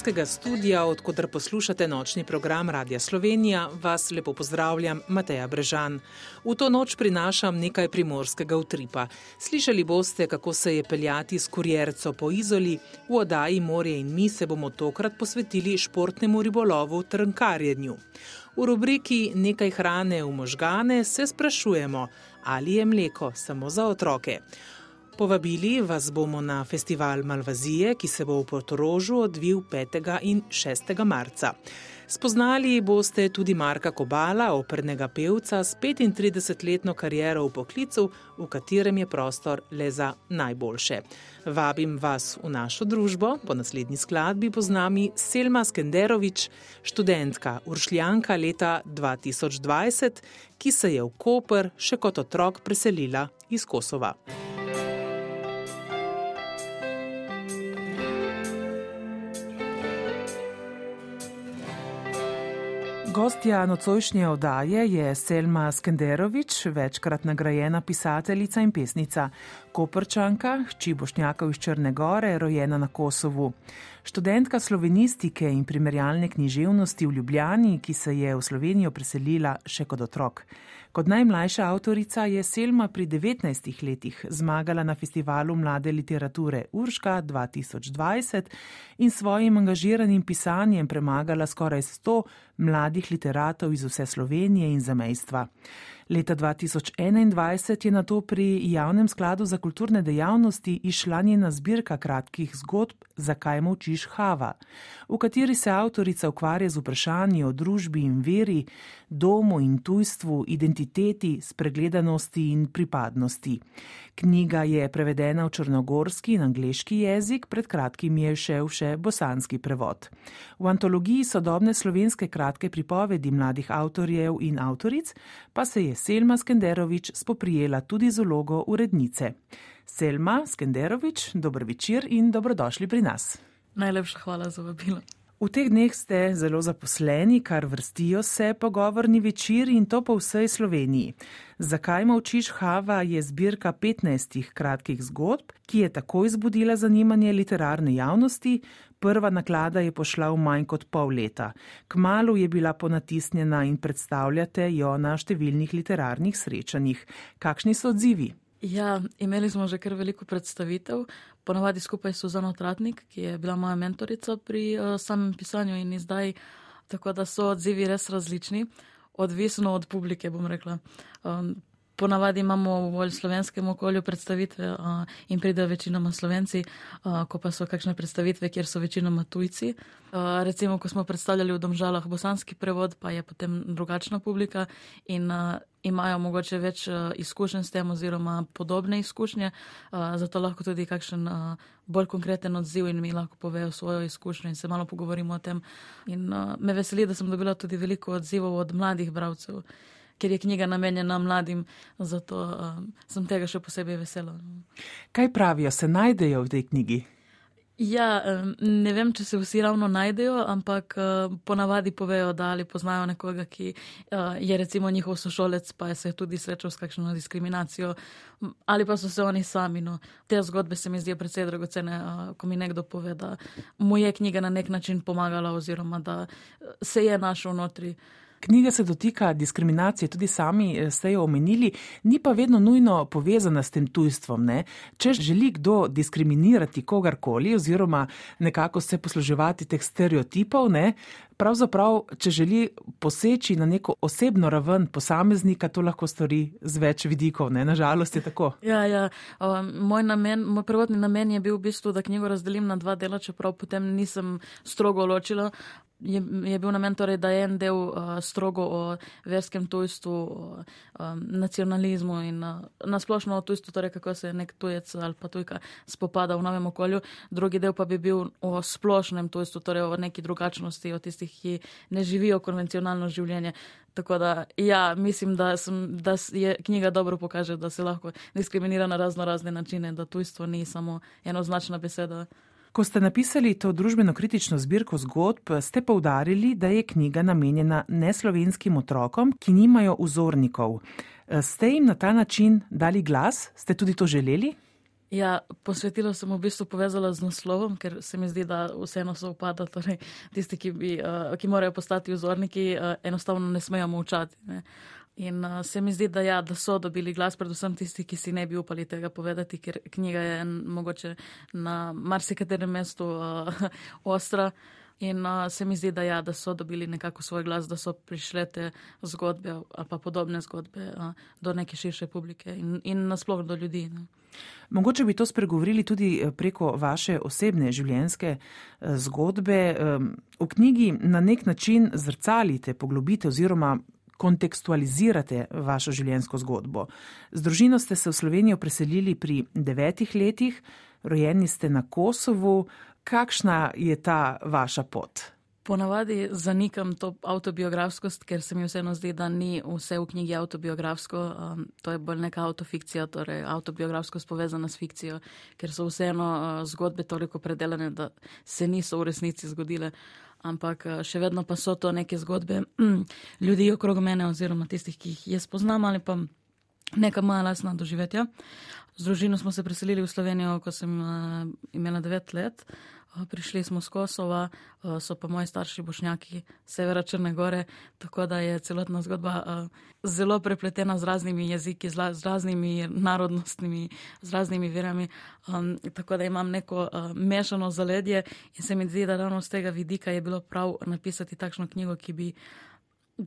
Koperskega studia, odkudar poslušate nočni program Radia Slovenija, vas lepo pozdravljam, Mateja Brežan. V to noč prinašam nekaj primorskega utripa. Slišali boste, kako se je peljati s kurjerco po izoli, v oddaji Morje in mi se bomo tokrat posvetili športnemu ribolovu trnkarjenju. V rubriki Nekaj hrane v možgane se sprašujemo, ali je mleko samo za otroke. Povabili vas bomo na festival Malvazije, ki se bo v Portorožu odvil 5. in 6. marca. Spoznali boste tudi Marka Kobala, opernega pevca s 35-letno kariero v poklicu, v katerem je prostor le za najboljše. Vabim vas v našo družbo, po naslednji skladbi bo z nami Selma Skenderovič, študentka Uršljanka leta 2020, ki se je v Koper še kot otrok preselila iz Kosova. Gostja nocojšnje oddaje je Selma Skenderovič, večkrat nagrajena pisateljica in pesnica, koprčanka, hči Bošnjakov iz Črne Gore, rojena na Kosovu. Študentka slovenistike in primerjalne književnosti v Ljubljani, ki se je v Slovenijo preselila še kot otrok. Kot najmlajša avtorica je Selma pri 19 letih zmagala na festivalu mlade literature Urška 2020 in svojim angažiranim pisanjem premagala skoraj 100 mladih literatov iz vse Slovenije in zamejstva. Leta 2021 je na to pri Javnem skladu za kulturne dejavnosti išla njena zbirka kratkih zgodb Zakaj močiš Hava, v kateri se avtorica ukvarja z vprašanji o družbi in veri, domu in tujstvu, identiteti, spregledanosti in pripadnosti. Knjiga je prevedena v črnogorski in angliški jezik, pred kratkim je šel še bosanski prevod. V antologiji sodobne slovenske kratke pripovedi mladih avtorjev in avtoric pa se je Selma Skenderovič spoprijela tudi z vlogo urednice. Selma Skenderovič, dober večer in dobrodošli pri nas. Najlepša hvala za vabilo. V teh dneh ste zelo zaposleni, kar vrstijo se pogovorni večeri in to po vsej Sloveniji. Zakaj močiš Hava je zbirka 15 kratkih zgodb, ki je takoj zbudila zanimanje literarne javnosti. Prva naklada je pošla v manj kot pol leta. Kmalu je bila ponatisnjena in predstavljate jo na številnih literarnih srečanjih. Kakšni so odzivi? Ja, imeli smo že kar veliko predstavitev, ponavadi skupaj s Suzano Tratnik, ki je bila moja mentorica pri uh, samem pisanju in izdaj, tako da so odzivi res različni, odvisno od publike, bom rekla. Um, ponavadi imamo v bolj slovenskem okolju predstavitve uh, in pridejo večinoma slovenci, uh, ko pa so kakšne predstavitve, kjer so večinoma tujci. Uh, recimo, ko smo predstavljali v Domžalah bosanski prevod, pa je potem drugačna publika in uh, imajo mogoče več uh, izkušenj s tem oziroma podobne izkušnje, uh, zato lahko tudi kakšen uh, bolj konkreten odziv in mi lahko povejo svojo izkušnjo in se malo pogovorimo o tem. In uh, me veseli, da sem dobila tudi veliko odzivov od mladih bravcev ker je knjiga namenjena mladim, zato uh, sem tega še posebej vesela. Kaj pravijo, se najdejo v tej knjigi? Ja, ne vem, če se vsi ravno najdejo, ampak uh, ponavadi povejo, da ali poznajo nekoga, ki uh, je recimo njihov sošolec, pa je se tudi srečal s kakšno diskriminacijo, ali pa so se oni sami. No. Te zgodbe se mi zdijo predvsej dragocene, uh, ko mi nekdo pove, da mu je knjiga na nek način pomagala oziroma da se je našel notri. Knjiga se dotika diskriminacije, tudi sami eh, ste jo omenili, ni pa vedno nujno povezana s tem tujstvom. Ne? Če želi kdo diskriminirati kogarkoli oziroma nekako se posluževati teh stereotipov, ne? pravzaprav, če želi poseči na neko osebno raven posameznika, to lahko stori z več vidikov. Ne? Nažalost je tako. Ja, ja. Moj, namen, moj prvotni namen je bil v bistvu, da knjigo razdelim na dva dela, čeprav potem nisem strogo ločila je, je bil namen torej, da je en del uh, strogo o verskem tujstvu, o um, nacionalizmu in uh, nasplošno o tujstvu, torej kako se nek tujec ali pa tujka spopada v novem okolju, drugi del pa bi bil o splošnem tujstvu, torej o neki drugačnosti, o tistih, ki ne živijo konvencionalno življenje. Tako da, ja, mislim, da, sem, da je knjiga dobro pokaže, da se lahko diskriminira na razno razne načine, da tujstvo ni samo enoznačna beseda. Ko ste napisali to družbeno kritično zbirko zgodb, ste povdarili, da je knjiga namenjena neslovenskim otrokom, ki nimajo vzornikov. Ste jim na ta način dali glas? Ste tudi to želeli? Ja, posvetilo sem v bistvu povezala z naslovom, ker se mi zdi, da vseeno se upada. Torej, tisti, ki, bi, uh, ki morajo postati vzorniki, uh, enostavno ne smejo molčati. Ne. In uh, se mi zdi, da, ja, da so dobili glas, predvsem tisti, ki si ne bi upali tega povedati, ker knjiga je mogoče na marsikaterem mestu uh, ostra. In uh, se mi zdi, da, ja, da so dobili nekako svoj glas, da so prišle te zgodbe ali pa podobne zgodbe uh, do neke širše publike in, in nasploh do ljudi. Ne. Mogoče bi to spregovorili tudi eh, preko vaše osebne življenjske zgodbe. V knjigi na nek način zrcalite, poglobite oziroma kontekstualizirate vašo življenjsko zgodbo. Z družino ste se v Slovenijo preselili pri devetih letih, rojeni ste na Kosovu. Kakšna je ta vaša pot? Ponavadi zanikam to autobiografskost, ker se mi vseeno zdi, da ni vse v knjigi autobiografsko. Um, to je bolj neka autofikcija, torej autobiografskost povezana s fikcijo, ker so vseeno uh, zgodbe toliko predelane, da se niso v resnici zgodile. Ampak uh, še vedno pa so to neke zgodbe mm, ljudi okrog mene oziroma tistih, ki jih jaz poznam ali pa neka moja lasna doživetja. Z družino smo se preselili v Slovenijo, ko sem uh, imela devet let. Prišli smo z Kosova, so pa moji starši bošnjaki severa Črne Gore, tako da je celotna zgodba zelo prepletena z raznimi jeziki, z, raznimi narodnostnimi, z raznimi verami. Tako da imam neko mešano zaledje in se mi zdi, da ravno z tega vidika je bilo prav napisati takšno knjigo, ki bi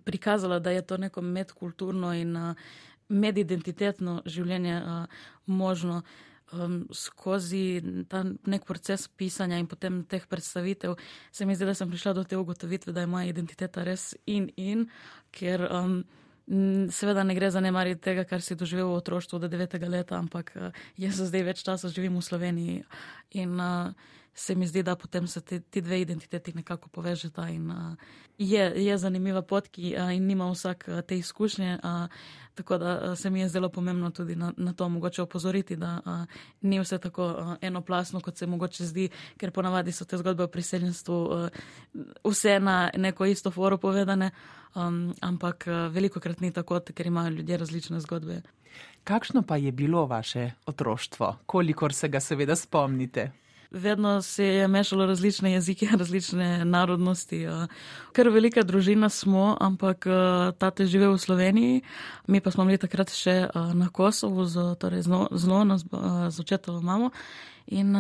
prikazala, da je to neko medkulturno in medidentitetno življenje možno um, skozi ta nek proces pisanja in potem teh predstavitev. Se mi zdi, da sem prišla do te ugotovitve, da je moja identiteta res in in, ker um, seveda ne gre za nemariti tega, kar si doživel v otroštvu do devetega leta, ampak uh, jaz zdaj več časa živim v Sloveniji in uh, se mi zdi, da potem se te, ti dve identiteti nekako povežeta in uh, je, je zanimiva pot, ki uh, nima vsak uh, te izkušnje. Uh, Tako da se mi je zelo pomembno tudi na, na to mogoče opozoriti, da a, ni vse tako a, enoplasno, kot se mogoče zdi, ker ponavadi so te zgodbe o priseljenstvu a, vse na neko isto foro povedane, a, ampak a, veliko krat ni tako, ker imajo ljudje različne zgodbe. Kakšno pa je bilo vaše otroštvo, kolikor se ga seveda spomnite? Vedno se je mešalo različne jezike, različne narodnosti. Ker velika družina smo, ampak tate žive v Sloveniji, mi pa smo bili takrat še na Kosovu, z, torej zelo nas z očetovo mamo. In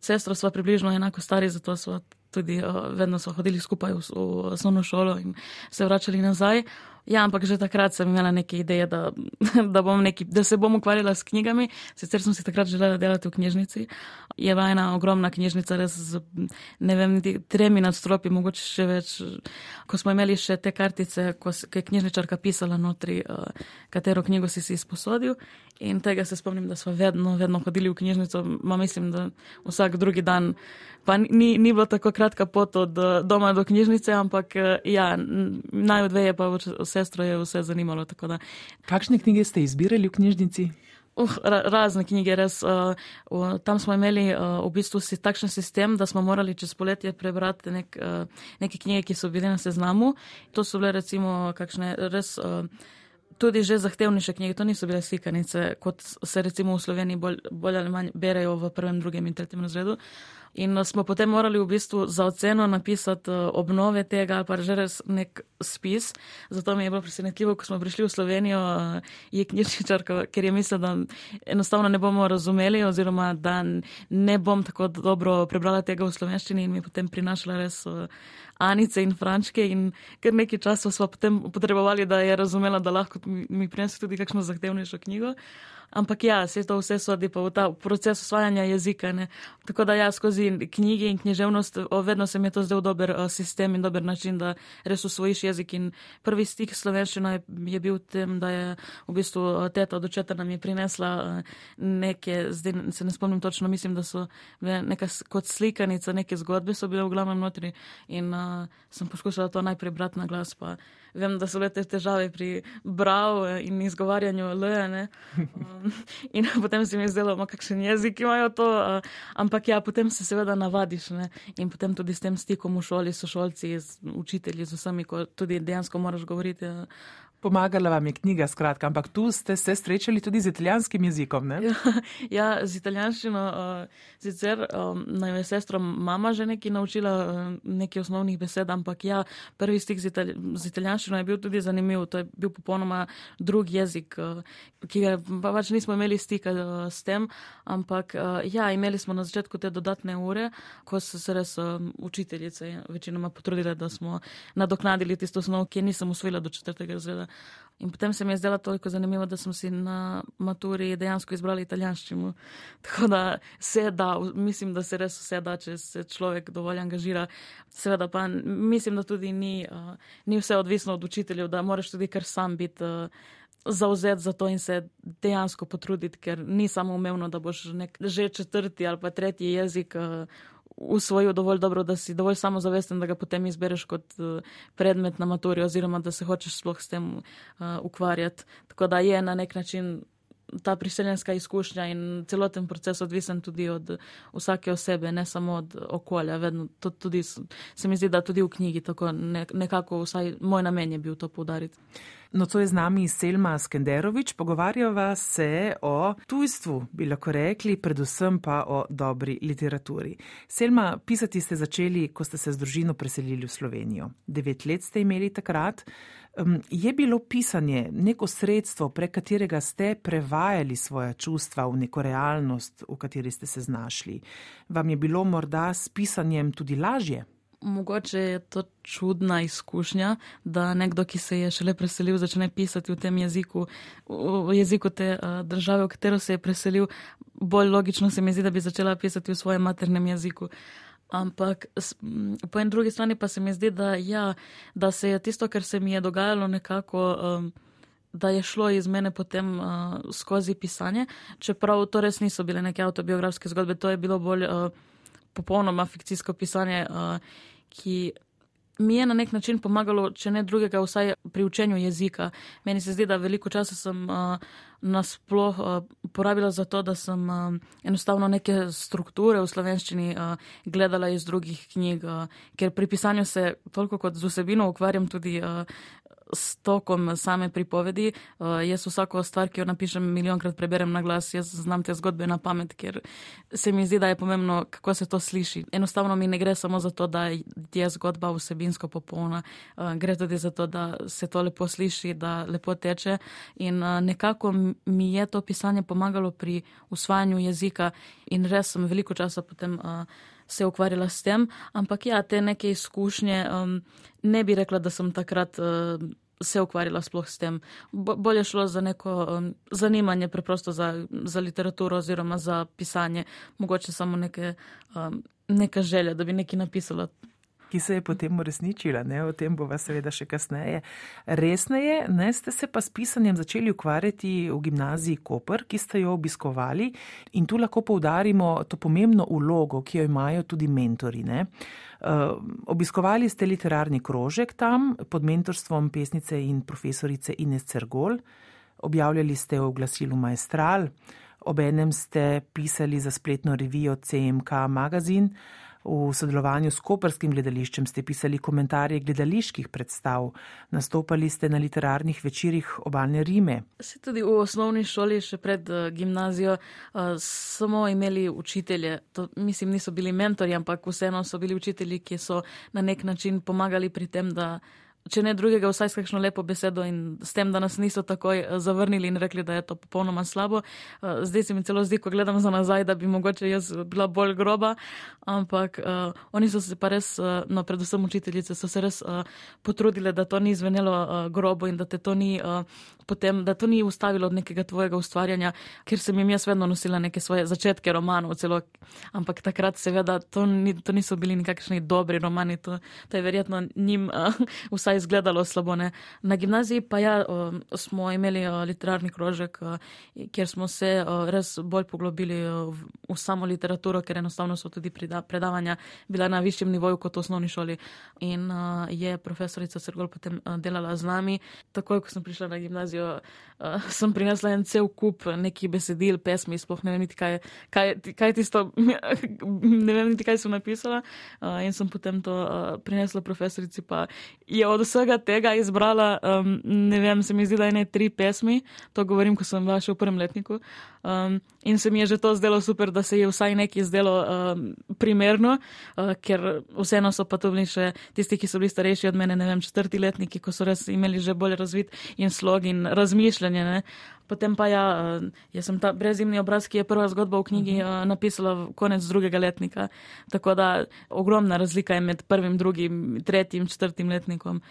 sestro sva približno enako stari, zato sva tudi vedno sva hodili skupaj v, v osnovno šolo in se vračali nazaj. Ja, ampak že takrat sem imela neke ideje, da, da, neki, da se bom ukvarjala s knjigami. Sicer sem si takrat želela delati v knjižnici. Je bila ena ogromna knjižnica, res z ne vem, tremi nadstropi, mogoče še več. Ko smo imeli še te kartice, ko je knjižničarka pisala notri, uh, katero knjigo si si izposodil. In tega se spomnim, da smo vedno, vedno hodili v knjižnico. Ma mislim, da vsak drugi dan. Pa ni, ni bilo tako kratka pot od doma do knjižnice, ampak ja, najodveje pa vse sestro je vse zanimalo. Kakšne knjige ste izbirali v knjižnici? Uh, ra razne knjige, res. Uh, uh, tam smo imeli uh, v bistvu si takšen sistem, da smo morali čez poletje prebrati nek, uh, neke knjige, ki so bile na seznamu. To so bile recimo kakšne res. Uh, Tudi že zahtevnejše knjige, to niso bile slikanice, kot se recimo v Sloveniji bolj, bolj ali manj berejo v prvem, drugem in tretjem razredu. Uh, In smo potem morali v bistvu za oceno napisati eh, obnove tega ali pa že res nek spis. Zato mi je bilo presenetljivo, ko smo prišli v Slovenijo, eh, je knjižničarka, ker je mislila, da enostavno ne bomo razumeli oziroma da ne bom tako dobro prebrala tega v slovenščini in mi je potem prinašala res eh, Anice in Frančke in ker nekaj časa smo potem potrebovali, da je razumela, da lahko mi prinese tudi kakšno zahtevnejšo knjigo. Ampak ja, se to vse sodi pa v ta proces osvajanja jezika. Ne. Tako da ja, skozi knjige in književnost vedno se mi je to zdel dober sistem in dober način, da res usvojiš jezik. In prvi stik s slovenščino je, je bil tem, da je v bistvu teta od očeta nam je prinesla neke, zdaj se ne spomnim točno, mislim, da so neka kot slikanica, neke zgodbe so bile v glavnem notri in uh, sem poskušala to najprej brati na glas. Pa, vem, da so bile te težave pri bravu in izgovarjanju L. Um, in potem se mi je zdelo, kakšen jezik imajo to. Uh, ampak ja, potem se seveda navadiš ne? in potem tudi s tem stikom v šoli, s šolci, z učitelji, z vsemi, ko tudi dejansko moraš govoriti Pomagala vam je knjiga, skratka, ampak tu ste se srečali tudi z italijanskim jezikom. Ja, ja, z italijanščino. Uh, sicer um, naj me sestra mama že nekaj naučila, uh, nekaj osnovnih besed, ampak ja, prvi stik z, itali z italijanščino je bil tudi zanimiv. To je bil popolnoma drug jezik, uh, ki ga pa pač nismo imeli stika uh, s tem. Ampak uh, ja, imeli smo na začetku te dodatne ure, ko so se res uh, učiteljice večinoma potrudile, da smo nadoknadili tisto osnov, ki nisem usvojila do četrtega razreda. In potem se mi je zdelo toliko zanimivo, da sem si na maturi dejansko izbrala italijanščino. Tako da se da, mislim, da se res vse da, če se človek dovolj angažira. Seveda pa mislim, da tudi ni, uh, ni vse odvisno od učiteljev, da moraš tudi kar sam biti. Uh, Zauzeti za to in se dejansko potruditi, ker ni samo umevno, da boš nek, že četrti ali pa tretji jezik uh, usvojil dovolj dobro, da si dovolj samozavesten, da ga potem izbereš kot uh, predmet na maturi oziroma da se hočeš sploh s tem uh, ukvarjati. Tako da je na nek način ta priseljenska izkušnja in celoten proces odvisen tudi od vsake osebe, ne samo od okolja. Vedno, tudi, se mi zdi, da tudi v knjigi tako nekako, vsaj moj namen je bil to poudariti. No, to je z nami Selma Skenderovič. Pogovarjava se o tujstvu, bi lahko rekli, predvsem pa o dobri literaturi. Selma, pisati ste začeli, ko ste se z družino preselili v Slovenijo. Devet let ste imeli takrat. Je bilo pisanje neko sredstvo, prek katerega ste prevajali svoje čustva v neko realnost, v kateri ste se znašli? Vam je bilo morda s pisanjem tudi lažje? Mogoče je to čudna izkušnja, da nekdo, ki se je šele preselil, začne pisati v tem jeziku, v jeziku te države, v katero se je preselil. Bolj logično se mi zdi, da bi začela pisati v svojem maternem jeziku. Ampak po eni drugi strani pa se mi zdi, da, ja, da se je tisto, kar se mi je dogajalo, nekako. Um, Da je šlo iz mene potem uh, skozi pisanje, čeprav to res niso bile neke autobiografske zgodbe, to je bilo bolj uh, popolnoma fikcijsko pisanje, uh, ki mi je na nek način pomagalo, če ne drugega, vsaj pri učenju jezika. Meni se zdi, da veliko časa sem uh, nasploh uh, porabila za to, da sem uh, enostavno neke strukture v slovenščini uh, gledala iz drugih knjig, uh, ker pri pisanju se toliko kot z vsebino ukvarjam tudi uh, s tokom same pripovedi. Uh, jaz vsako stvar, ki jo napišem, milijonkrat preberem na glas, jaz znam te zgodbe na pamet, ker se mi zdi, da je pomembno, kako se to sliši. Enostavno mi ne gre samo za to, da je zgodba vsebinsko popolna, uh, gre tudi za to, da se to lepo sliši, da lepo teče. In uh, nekako mi je to pisanje pomagalo pri usvajanju jezika in res sem veliko časa potem. Uh, se ukvarjala s tem, ampak ja, te neke izkušnje, um, ne bi rekla, da sem takrat uh, se ukvarjala sploh s tem. Bo, bolje šlo za neko um, zanimanje preprosto za, za literaturo oziroma za pisanje, mogoče samo neke, um, neka želja, da bi nekaj napisala ki se je potem uresničila. Ne? O tem bova seveda še kasneje. Resneje, ne ste se pa s pisanjem začeli ukvarjati v gimnaziji Koper, ki ste jo obiskovali in tu lahko poudarimo to pomembno ulogo, ki jo imajo tudi mentori. Ne? Uh, obiskovali ste literarni krožek tam pod mentorstvom pesnice in profesorice Ines Cergol, objavljali ste v glasilu Maestral, obenem ste pisali za spletno revijo CMK Magazine. V sodelovanju s Koperskim gledališčem ste pisali komentarje gledaliških predstav, nastopali ste na literarnih večerjih obalne Rime. Se tudi v osnovni šoli, še pred uh, gimnazijo, uh, smo imeli učitelje. To, mislim, niso bili mentori, ampak vseeno so bili učitelji, ki so na nek način pomagali pri tem, da če ne drugega, vsaj s kakšno lepo besedo in s tem, da nas niso takoj eh, zavrnili in rekli, da je to popolnoma slabo. Eh, zdaj se mi celo zdi, ko gledam za nazaj, da bi mogoče jaz bila bolj groba, ampak uh, oni so se pa res, no, predvsem učiteljice, so se res uh, potrudile, da to ni zvenelo uh, grobo in da te to ni. Uh, Potem, da to ni ustavilo od nekega tvojega ustvarjanja, ker sem jim jaz vedno nosila neke svoje začetke romanov, celo, ampak takrat seveda to, ni, to niso bili nekakšni dobri romani, to, to je verjetno njim uh, vsaj izgledalo slabo. Ne. Na gimnaziji pa ja, smo imeli literarni krožek, kjer smo se res bolj poglobili v samo literaturo, ker enostavno so tudi predavanja bila na višjem nivoju kot v osnovni šoli. In je profesorica Sergol potem delala z nami. Takoj, ko sem prišla na gimnazijo, sem prinesla en cel kup nekih besedil, pesmi, sploh ne vem niti kaj, kaj, kaj tisto, ne vem niti kaj sem napisala. In sem potem to prinesla profesorici, pa je od vsega tega izbrala, um, ne vem, se mi zdi, da je ne tri pesmi, to govorim, ko sem bila še v prvem letniku. Um, in se mi je že to zdelo super, da se je vsaj nekaj zdelo um, primerno, uh, ker vseeno so pa to bili še tisti, ki so bili starejši od mene, ne vem, četrti letniki, ko so res imeli že bolj razvit in slog in razmišljanje. Ne. Potem pa ja, uh, jaz sem ta brezimni obraz, ki je prva zgodba v knjigi uh, napisala konec drugega letnika. Tako da ogromna razlika je med prvim, drugim, tretjim, četrtim letnikom.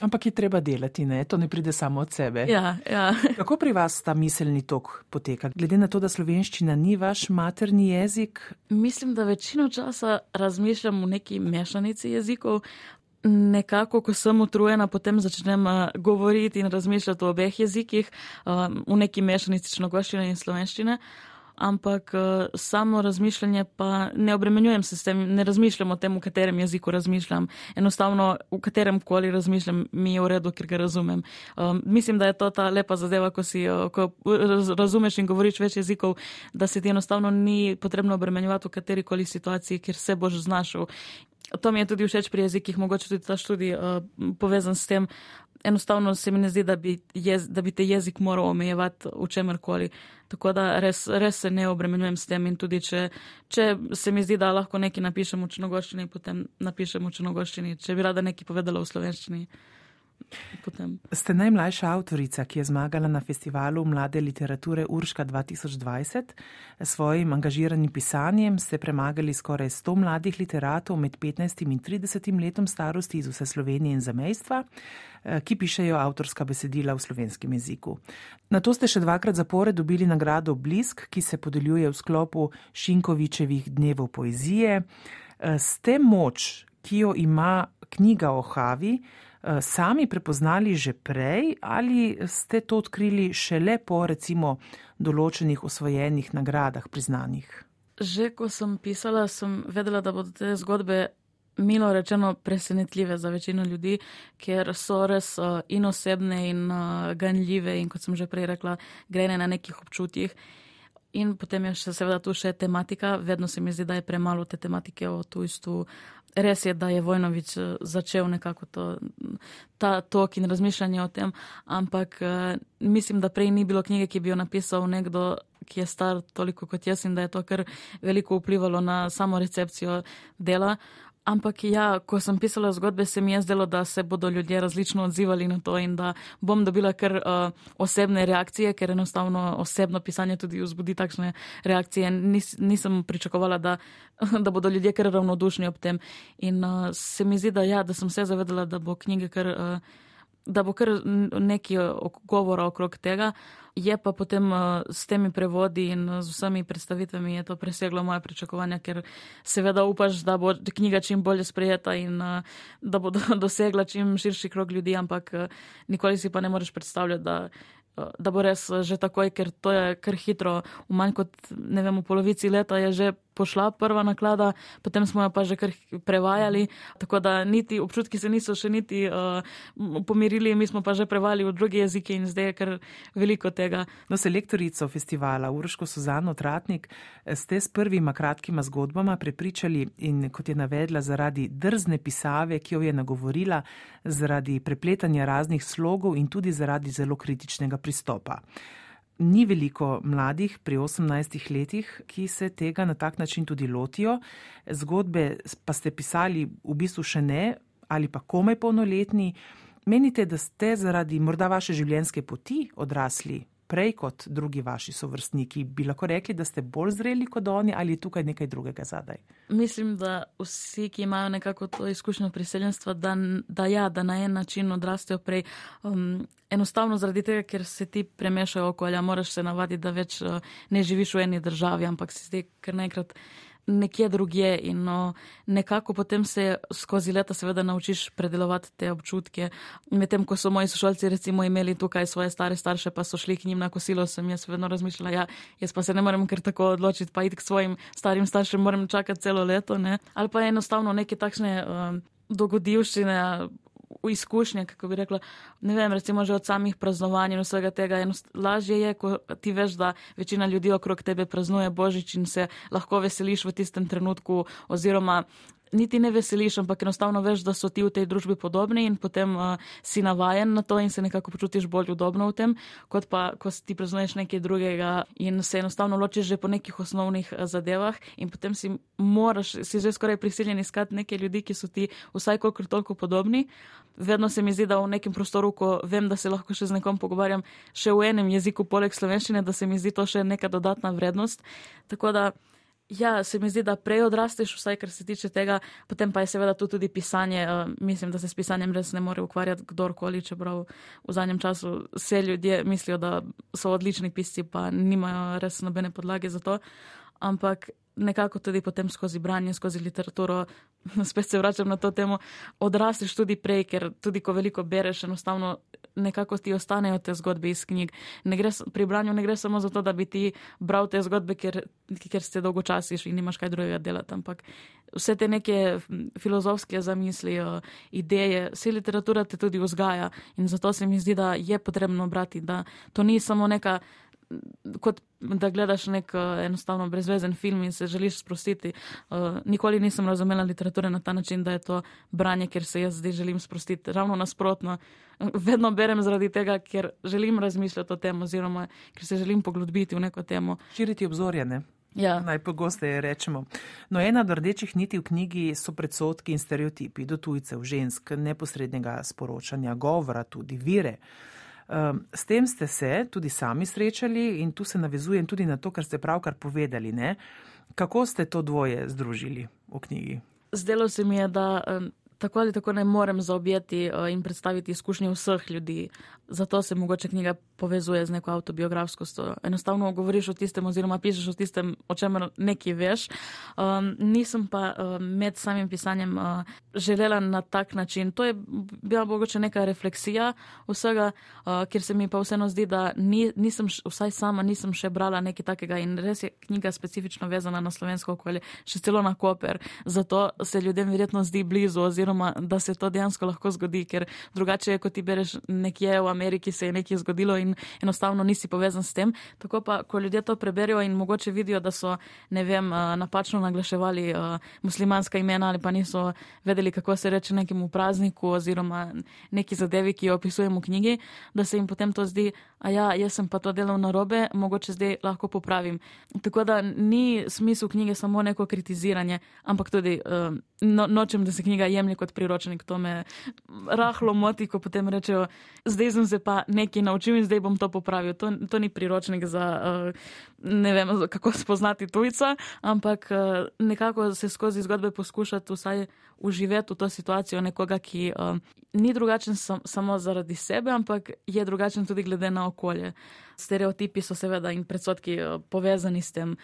Ampak je treba delati, ne? to ne pride samo od sebe. Ja, ja. Kako pri vas ta miselni tok poteka? Glede na to, da slovenščina ni vaš materni jezik? Mislim, da večino časa razmišljam v neki mešanici jezikov. Nekako, ko sem utrujena, potem začnem uh, govoriti in razmišljati o obeh jezikih, uh, v neki mešanici črnogoščine in slovenščine. Ampak uh, samo razmišljanje pa ne obremenjujem se s tem, ne razmišljam o tem, v katerem jeziku razmišljam. Enostavno, v katerem koli razmišljam, mi je v redu, ker ga razumem. Um, mislim, da je to ta lepa zadeva, ko si uh, ko razumeš in govoriš več jezikov, da se ti enostavno ni potrebno obremenjevati v kateri koli situaciji, kjer se boš znašel. To mi je tudi všeč pri jezikih, mogoče tudi ta študij uh, povezan s tem. Enostavno se mi ne zdi, da bi, jez, da bi te jezik moral omejevati v čemerkoli. Tako da res, res se ne obremenjujem s tem in tudi, če, če se mi zdi, da lahko nekaj napišem v črnogoščini, potem napišem v črnogoščini. Če bi rada nekaj povedala v slovenščini. Potem. Ste najmlajša avtorica, ki je zmagala na festivalu mlade literature Urška 2020. S svojim angažiranim pisanjem ste premagali skoraj 100 mladih literatov med 15 in 30 letom starosti iz vse Slovenije in zamejstva, eh, ki pišejo avtorska besedila v slovenskem jeziku. Na to ste še dvakrat zapore dobili nagrado Blisk, ki se podeljuje v sklopu Šinkovičevih dnevov poezije. Eh, ste moč, ki jo ima knjiga o Havi, Eh, sami prepoznali že prej ali ste to odkrili šele po recimo določenih osvojenih nagradah priznanih? Že ko sem pisala, sem vedela, da bodo te zgodbe milo rečeno presenetljive za večino ljudi, ker so res uh, in osebne in ganljive in kot sem že prej rekla, grejene na nekih občutjih. In potem je še seveda tu še tematika. Vedno se mi zdi, da je premalo te tematike o tujstvu. Res je, da je Vojnovič eh, začel nekako to, ta tok in razmišljanje o tem, ampak uh, mislim, da prej ni bilo knjige, ki bi jo napisal nekdo, ki je star toliko kot jaz in da je to kar veliko vplivalo na samo recepcijo dela. Ampak ja, ko sem pisala zgodbe, se mi je zdelo, da se bodo ljudje različno odzivali na to in da bom dobila kar uh, osebne reakcije, ker enostavno osebno pisanje tudi vzbudi takšne reakcije. Nis, nisem pričakovala, da, da bodo ljudje kar ravnodušni ob tem. In uh, se mi zdi, da, ja, da sem se zavedala, da bo knjiga kar. Uh, da bo kar nekaj govora okrog tega. Je pa potem uh, s temi prevodi in uh, z vsemi predstavitvami je to preseglo moje pričakovanja, ker seveda upaš, da bo knjiga čim bolje sprejeta in uh, da bo do, dosegla čim širši krog ljudi, ampak nikoli si pa ne moreš predstavljati, da da bo res že takoj, ker to je kar hitro, v manj kot ne vem, v polovici leta je že pošla prva naklada, potem smo jo pa že kar prevajali, tako da niti občutki se niso še niti uh, pomirili, mi smo pa že prevali v druge jezike in zdaj je kar veliko tega. No, selektorico festivala Uroško Suzano Tratnik ste s prvima kratkima zgodbama prepričali in kot je navedla zaradi drzne pisave, ki jo je nagovorila, zaradi prepletanja raznih slogov in tudi zaradi zelo kritičnega pristopa. Ni veliko mladih pri 18 letih, ki se tega na tak način tudi lotijo. Zgodbe pa ste pisali v bistvu še ne ali pa komaj polnoletni. Menite, da ste zaradi morda vaše življenjske poti odrasli prej kot drugi vaši sovrstniki, bi lahko rekli, da ste bolj zreli kot oni ali je tukaj nekaj drugega zadaj? Mislim, da vsi, ki imajo nekako to izkušnjo priseljenstva, da, da ja, da na en način odrastejo prej. Um, enostavno zaradi tega, ker se ti premešajo okolja, moraš se navaditi, da več uh, ne živiš v eni državi, ampak si zdaj kar naenkrat nekje drugje in no, nekako potem se skozi leta seveda naučiš predelovati te občutke. Medtem, ko so moji sošolci recimo imeli tukaj svoje stare starše, pa so šli k njim na kosilo, sem jaz vedno razmišljala, ja, jaz pa se ne morem kar tako odločiti, pa iti k svojim starim staršem, moram čakati celo leto, ne. Ali pa enostavno neke takšne um, dogodivščine, izkušnje, kako bi rekla, ne vem, recimo že od samih praznovanj in vsega tega. Lažje je, ko ti veš, da večina ljudi okrog tebe praznuje Božič in se lahko veseliš v tistem trenutku, oziroma niti ne veseliš, ampak enostavno veš, da so ti v tej družbi podobni in potem uh, si navajen na to in se nekako počutiš bolj udobno v tem, kot pa, ko ti preznuješ nekaj drugega in se enostavno ločiš že po nekih osnovnih uh, zadevah in potem si moraš, si že skoraj prisiljen iskati neke ljudi, ki so ti vsaj kolikor toliko podobni. Vedno se mi zdi, da v nekem prostoru, ko vem, da se lahko še z nekom pogovarjam, še v enem jeziku poleg slovenščine, da se mi zdi to še neka dodatna vrednost. Tako da Ja, se mi zdi, da prej odrasteš, vsaj kar se tiče tega, potem pa je seveda tu tudi pisanje. Uh, mislim, da se s pisanjem res ne more ukvarjati kdorkoli, čeprav v zadnjem času vse ljudje mislijo, da so odlični pisci, pa nimajo res nobene podlage za to. Ampak nekako tudi potem skozi branje, skozi literaturo, spet se vračam na to temo, odrastiš tudi prej, ker tudi ko veliko bereš, enostavno nekako ti ostanejo te zgodbe iz knjig. Gre, pri branju ne gre samo za to, da bi ti bral te zgodbe, ker, ker ste dolgo časiš in nimaš kaj drugega delati, ampak vse te neke filozofske zamisli, ideje, vse literatura te tudi vzgaja in zato se mi zdi, da je potrebno brati, da to ni samo neka kot da gledaš nek uh, enostavno brezvezen film in se želiš sprostiti. Uh, nikoli nisem razumela literature na ta način, da je to branje, ker se jaz zdaj želim sprostiti. Ravno nasprotno, vedno berem zaradi tega, ker želim razmišljati o tem oziroma ker se želim poglobiti v neko temo. Širiti obzorje. Ja. Najpogosteje rečemo. No, ena od rdečih niti v knjigi so predsotki in stereotipi do tujcev, žensk, neposrednega sporočanja, govora, tudi vire. Ehm, s tem ste se tudi sami srečali in tu se navezujem tudi na to, kar ste pravkar povedali. Ne? Kako ste to dvoje združili v knjigi? Zdelo se mi je, da tako ali tako ne morem zaobjeti eh, in predstaviti izkušnje vseh ljudi. Zato se mogoče knjiga povezuje z neko autobiografskostjo. Enostavno govoriš o tistem, oziroma pišeš o tistem, o čemer nekaj veš. Um, nisem pa um, med samim pisanjem uh, želela na tak način. To je bila mogoče neka refleksija vsega, uh, ker se mi pa vseeno zdi, da ni, nisem, vsaj sama nisem še brala nekaj takega in res je knjiga specifično vezana na slovensko okolje, še celo na Koper. Zato se ljudem verjetno zdi blizu, oziroma da se to dejansko lahko zgodi, ker drugače je, kot ti bereš nekje v Ameriki, se je nekaj zgodilo in enostavno nisi povezan s tem. Tako pa, ko ljudje to preberijo in mogoče vidijo, da so, ne vem, napačno naglaševali muslimanska imena ali pa niso vedeli, kako se reče nekemu prazniku oziroma neki zadevi, ki jo opisujemo v knjigi, da se jim potem to zdi, a ja, jaz sem pa to delal na robe, mogoče zdaj lahko popravim. Tako da ni smisel knjige samo neko kritiziranje, ampak tudi no, nočem, da se knjiga jemlje kot priročnik. To me rahlo moti, ko potem rečejo, zdaj sem se pa nekaj naučil in zdaj bom to popravil. To, to ni priročnik za uh, ne vem, kako spoznati tujca, ampak uh, nekako se skozi zgodbe poskušati vsaj uživati v to situacijo nekoga, ki uh, ni drugačen sam, samo zaradi sebe, ampak je drugačen tudi glede na okolje. Stereotipi so seveda in predsotki povezani s tem,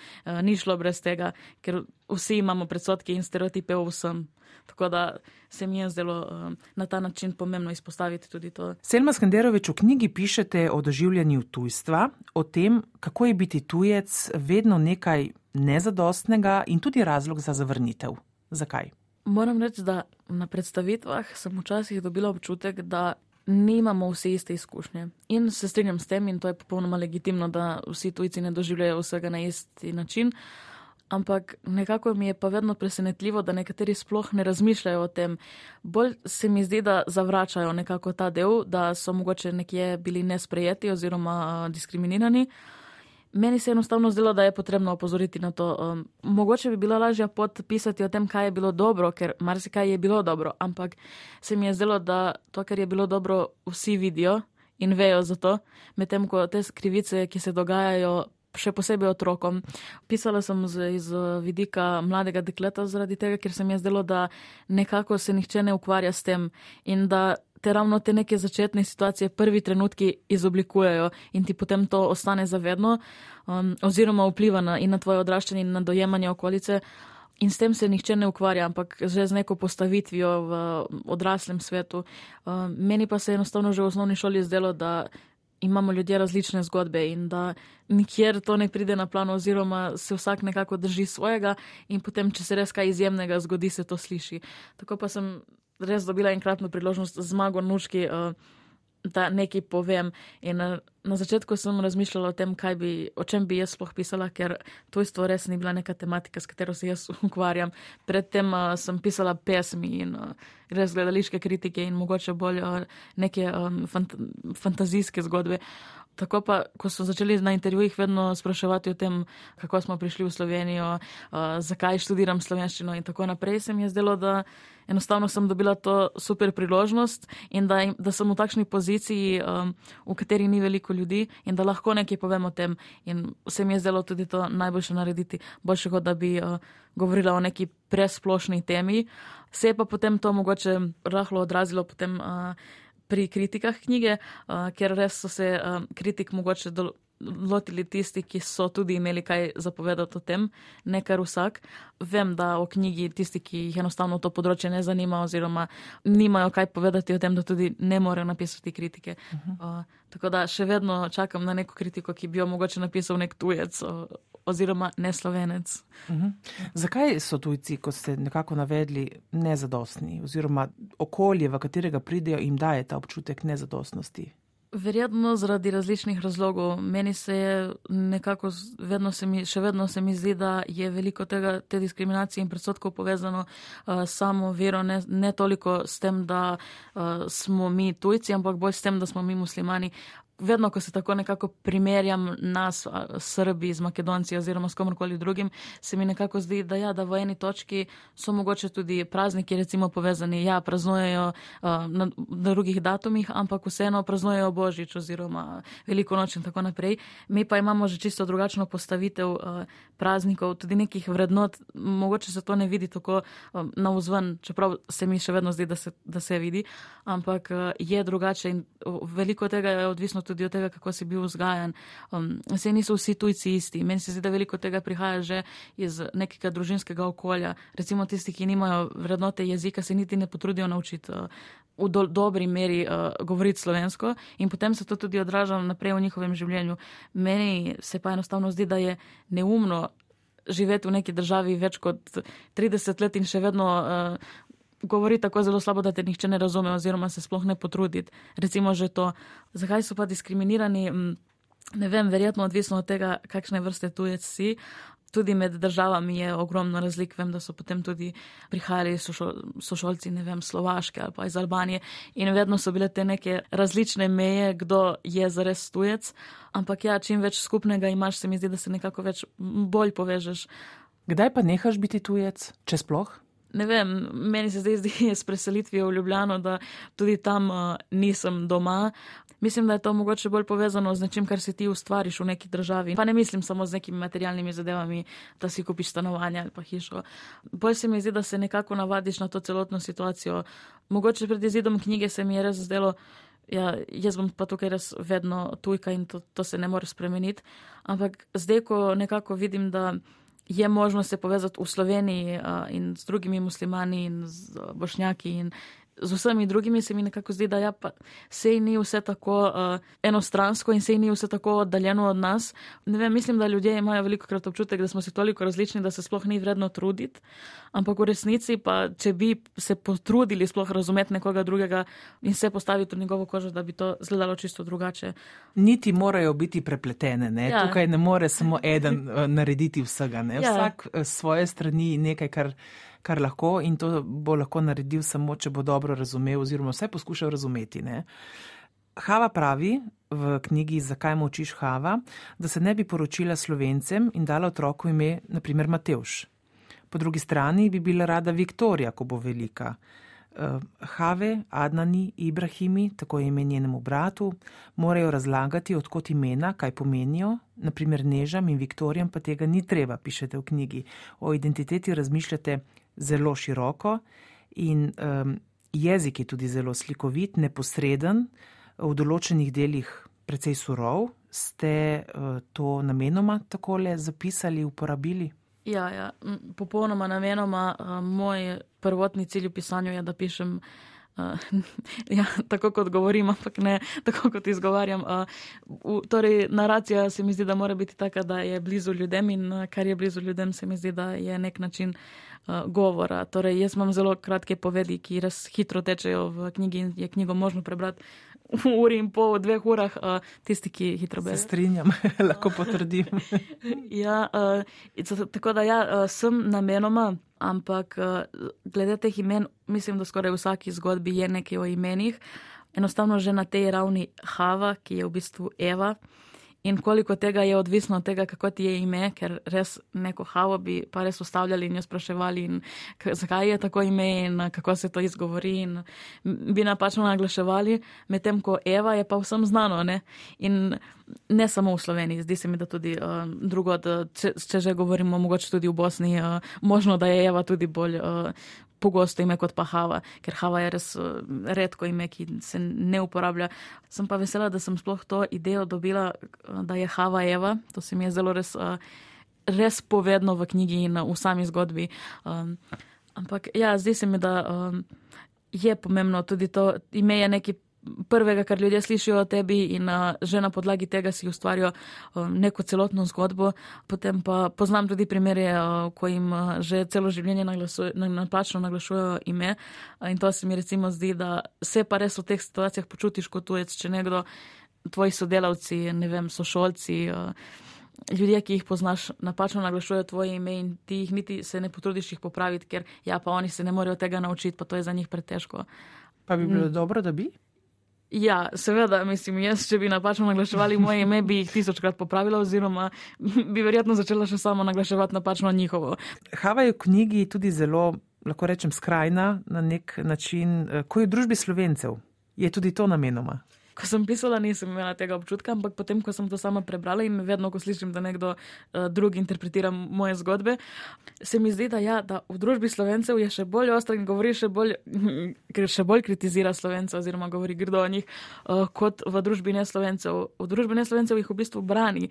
ni šlo brez tega, ker vsi imamo predsotke in stereotipe v vsem. Tako da se mi je zdelo uh, na ta način pomembno izpostaviti tudi to. Selma Skanderovič, v knjigi pišete o doživljanju tujstva, o tem, kako je biti tujec vedno nekaj nezadostnega in tudi razlog za zavrnitev. Zakaj? Moram reči, da na predstavitvah sem včasih dobila občutek, da nimamo vse iste izkušnje. In se strinjam s tem, in to je popolnoma legitimno, da vsi tujci ne doživljajo vsega na isti način. Ampak nekako mi je pa vedno presenetljivo, da nekateri sploh ne razmišljajo o tem. Bolj se mi zdi, da zavračajo nekako ta del, da so mogoče nekje bili nesprejeti oziroma diskriminirani. Meni se je enostavno zdelo, da je potrebno opozoriti na to. Um, mogoče bi bilo lažje podpisati o tem, kaj je bilo dobro, ker marsikaj je bilo dobro, ampak se mi je zdelo, da to, kar je bilo dobro, vsi vidijo in vejo za to, medtem ko te krivice, ki se dogajajo. Še posebej otrokom. Pisala sem z, iz vidika mladega dekleta, zaradi tega, ker se mi je zdelo, da nekako se nihče ne ukvarja s tem in da te ravno te neke začetne situacije, prvi trenutki izoblikujejo in ti potem to ostane zavedno, um, oziroma vpliva na, na tvoje odraščanje in na dojemanje okolice. In s tem se nihče ne ukvarja, ampak že z neko postavitvijo v odraslem svetu. Um, meni pa se je enostavno že v osnovni šoli zdelo, da imamo ljudje različne zgodbe in da nikjer to ne pride na plan, oziroma se vsak nekako drži svojega, in potem, če se res kaj izjemnega zgodi, se to sliši. Tako pa sem res dobila enkratno priložnost z zmago Nuški uh, da nekaj povem. In na, na začetku sem razmišljala o tem, bi, o čem bi jaz sploh pisala, ker to isto res ni bila neka tematika, s katero se jaz ukvarjam. Predtem uh, sem pisala pesmi in uh, res gledališke kritike in mogoče bolj uh, neke um, fant fantazijske zgodbe. Tako pa, ko so začeli na intervjujih vedno spraševati o tem, kako smo prišli v Slovenijo, uh, zakaj študiram slovenščino in tako naprej, se mi je zdelo, da enostavno sem dobila to super priložnost in da, da sem v takšni poziciji, um, v kateri ni veliko ljudi in da lahko nekaj povem o tem. In se mi je zdelo tudi to najboljše narediti, boljše kot da bi uh, govorila o neki presplošni temi. Se je pa potem to mogoče rahlo odrazilo potem. Uh, pri kritikah knjige, uh, ker res so se uh, kritik mogoče dol, lotili tisti, ki so tudi imeli kaj zapovedati o tem, ne kar vsak. Vem, da o knjigi tisti, ki jih enostavno to področje ne zanima oziroma nimajo kaj povedati o tem, da tudi ne morejo napisati kritike. Uh -huh. uh, tako da še vedno čakam na neko kritiko, ki bi jo mogoče napisal nek tujec o, oziroma neslovenec. Uh -huh. Zakaj so tujci, kot ste nekako navedli, nezadostni oziroma okolje, v katerega pridejo, jim daje ta občutek nezadostnosti? Verjetno zaradi različnih razlogov. Meni se je nekako, vedno se mi, še vedno se mi zdi, da je veliko tega, te diskriminacije in predsotkov povezano uh, samo vero, ne, ne toliko s tem, da uh, smo mi tujci, ampak bolj s tem, da smo mi muslimani vedno, ko se tako nekako primerjam nas, Srbi, z Makedonci oziroma s komorkoli drugim, se mi nekako zdi, da, ja, da v eni točki so mogoče tudi prazniki, recimo povezani, ja, praznujejo uh, na, na drugih datumih, ampak vseeno praznujejo Božič oziroma Veliko noč in tako naprej. Mi pa imamo že čisto drugačno postavitev uh, praznikov, tudi nekih vrednot, mogoče se to ne vidi tako um, na vzven, čeprav se mi še vedno zdi, da se, da se vidi, ampak uh, je drugače in veliko tega je odvisno tudi od tega, kako si bil vzgajan. Um, Vse niso vsi tujci isti. Meni se zdi, da veliko tega prihaja že iz nekega družinskega okolja. Recimo tisti, ki nimajo vrednote jezika, se niti ne potrudijo naučiti. Uh, V do, dobri meri uh, govoriti slovensko, in potem se to tudi odraža naprej v njihovem življenju. Meni se pa enostavno zdi, da je neumno živeti v neki državi več kot 30 let in še vedno uh, govori tako zelo slabo, da te nihče ne razume oziroma se sploh ne potrudi. Recimo že to, zakaj so pa diskriminirani, ne vem, verjetno odvisno od tega, kakšne vrste tujec si. Tudi med državami je ogromno razlik. Vem, da so potem tudi prihajali sošolci, ne vem, Slovaške ali pa iz Albanije in vedno so bile te neke različne meje, kdo je zares tujec. Ampak ja, čim več skupnega imaš, se mi zdi, da se nekako več bolj povežeš. Kdaj pa nehaš biti tujec, če sploh? Ne vem, meni se zdaj zdi s preselitvijo v Ljubljano, da tudi tam uh, nisem doma. Mislim, da je to mogoče bolj povezano z nečim, kar si ti ustvariš v neki državi. Pa ne mislim samo z nekimi materialnimi zadevami, da si kupiš stanovanje ali pa hišo. Bolj se mi zdi, da se nekako navadiš na to celotno situacijo. Mogoče pred izidom knjige se mi je res zdelo. Ja, jaz bom pa tukaj res vedno tujka in to, to se ne more spremeniti. Ampak zdaj, ko nekako vidim, da je možno se povezati v Sloveniji uh, in z drugimi muslimani in z bošnjaki in z vsemi drugimi se mi nekako zdi, da ja, sej ni vse tako uh, enostransko in sej ni vse tako oddaljeno od nas. Ne vem, mislim, da ljudje imajo veliko krat občutek, da smo si toliko različni, da se sploh ni vredno truditi. Ampak v resnici pa, če bi se potrudili sploh razumeti nekoga drugega in se postaviti v njegovo kožo, da bi to izgledalo čisto drugače. Niti morajo biti prepletene, ne? Ja. tukaj ne more samo eden uh, narediti vsega. Ja. Vsak uh, svoje strani nekaj, kar kar lahko in to bo lahko naredil samo, če bo dobro razumel oziroma vse poskušal razumeti. Ne? Hava pravi v knjigi Zakaj močiš Hava, da se ne bi poročila slovencem in dala otroku ime, naprimer Mateuš. Po drugi strani bi bila rada Viktorija, ko bo velika. Uh, Have, Adnani, Ibrahimi, tako je ime njenemu bratu, morajo razlagati, odkot imena, kaj pomenijo, naprimer Nežam in Viktorijam pa tega ni treba, pišete v knjigi. O identiteti razmišljate zelo široko in um, jezik je tudi zelo slikovit, neposreden, v določenih delih precej surov. Ste uh, to namenoma takole zapisali, uporabili? Ja, ja. popolnoma namenoma. Uh, moj prvotni cilj v pisanju je, da pišem ja, tako kot govorim, ampak ne tako kot izgovarjam. Uh, v, torej, naracija se mi zdi, da mora biti taka, da je blizu ljudem in uh, kar je blizu ljudem, se mi zdi, da je nek način uh, govora. Torej, jaz imam zelo kratke povedi, ki res hitro tečejo v knjigi in je knjigo možno prebrati v uri in pol, v dveh urah, uh, tisti, ki hitro berejo. Se strinjam, lahko potrdim. ja, uh, tako da ja, uh, sem namenoma ampak eh, glede teh imen, mislim, da skoraj v vsaki zgodbi je nekaj o imenih. Enostavno že na tej ravni Hava, ki je v bistvu Eva, in koliko tega je odvisno od tega, kako ti je ime, ker res neko havo bi pa res ustavljali in jo spraševali, in zakaj je tako ime in kako se to izgovori, in bi napačno naglaševali, medtem ko Eva je pa vsem znano. Ne? In ne samo v Sloveniji, zdi se mi, da tudi uh, drugo, če, če že govorimo, mogoče tudi v Bosni, uh, možno, da je Eva tudi bolj. Uh, pogosto ime kot pa Hava, ker Hava je res uh, redko ime, ki se ne uporablja. Sem pa vesela, da sem sploh to idejo dobila, uh, da je Hava Eva. To se mi je zelo res, uh, res povedno v knjigi in v sami zgodbi. Um, ampak ja, zdi se mi, da um, je pomembno tudi to ime je neki prvega, kar ljudje slišijo o tebi, in uh, že na podlagi tega si ustvarijo um, neko celotno zgodbo. Potem pa poznam tudi primere, uh, ko jim uh, že celo življenje napačno naglašujejo ime. Uh, in to se mi recimo zdi, da se pa res v teh situacijah počutiš kot tujec, če nekdo, tvoji sodelavci, ne vem, sošolci. Uh, Ljudje, ki jih poznaš, napačno naglašujejo tvoje ime in ti jih niti se ne potrudiš jih popraviti, ker ja, pa oni se ne morejo tega naučiti, pa to je za njih pretežko. Pa bi bilo mm. dobro, da bi? Ja, seveda, mislim, jaz, če bi napačno naglaševali moje ime, bi jih tisočkrat popravila, oziroma bi verjetno začela še samo naglaševati napačno njihovo. Hava je v knjigi tudi zelo, lahko rečem, skrajna na nek način, eh, ko je v družbi slovencev. Je tudi to namenoma? Ko sem pisala, nisem imela tega občutka, ampak potem, ko sem to sama prebrala in vedno, ko slišim, da nekdo uh, drug interpretira moje zgodbe, se mi zdi, da, ja, da v družbi slovencev je še bolj ostro in govori še bolj, ker še bolj kritizira slovence oziroma govori grdo o njih, uh, kot v družbi neslovencev. V družbi neslovencev jih v bistvu brani.